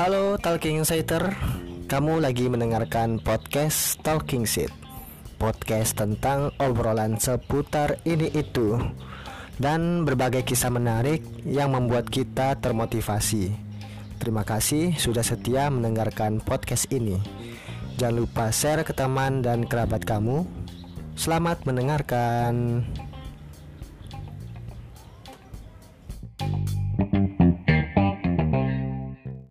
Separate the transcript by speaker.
Speaker 1: Halo Talking Insider, kamu lagi mendengarkan podcast Talking Seat Podcast tentang obrolan seputar ini itu Dan berbagai kisah menarik yang membuat kita termotivasi. Terima kasih sudah setia mendengarkan podcast ini. Jangan lupa share ke teman dan kerabat kamu. Selamat mendengarkan.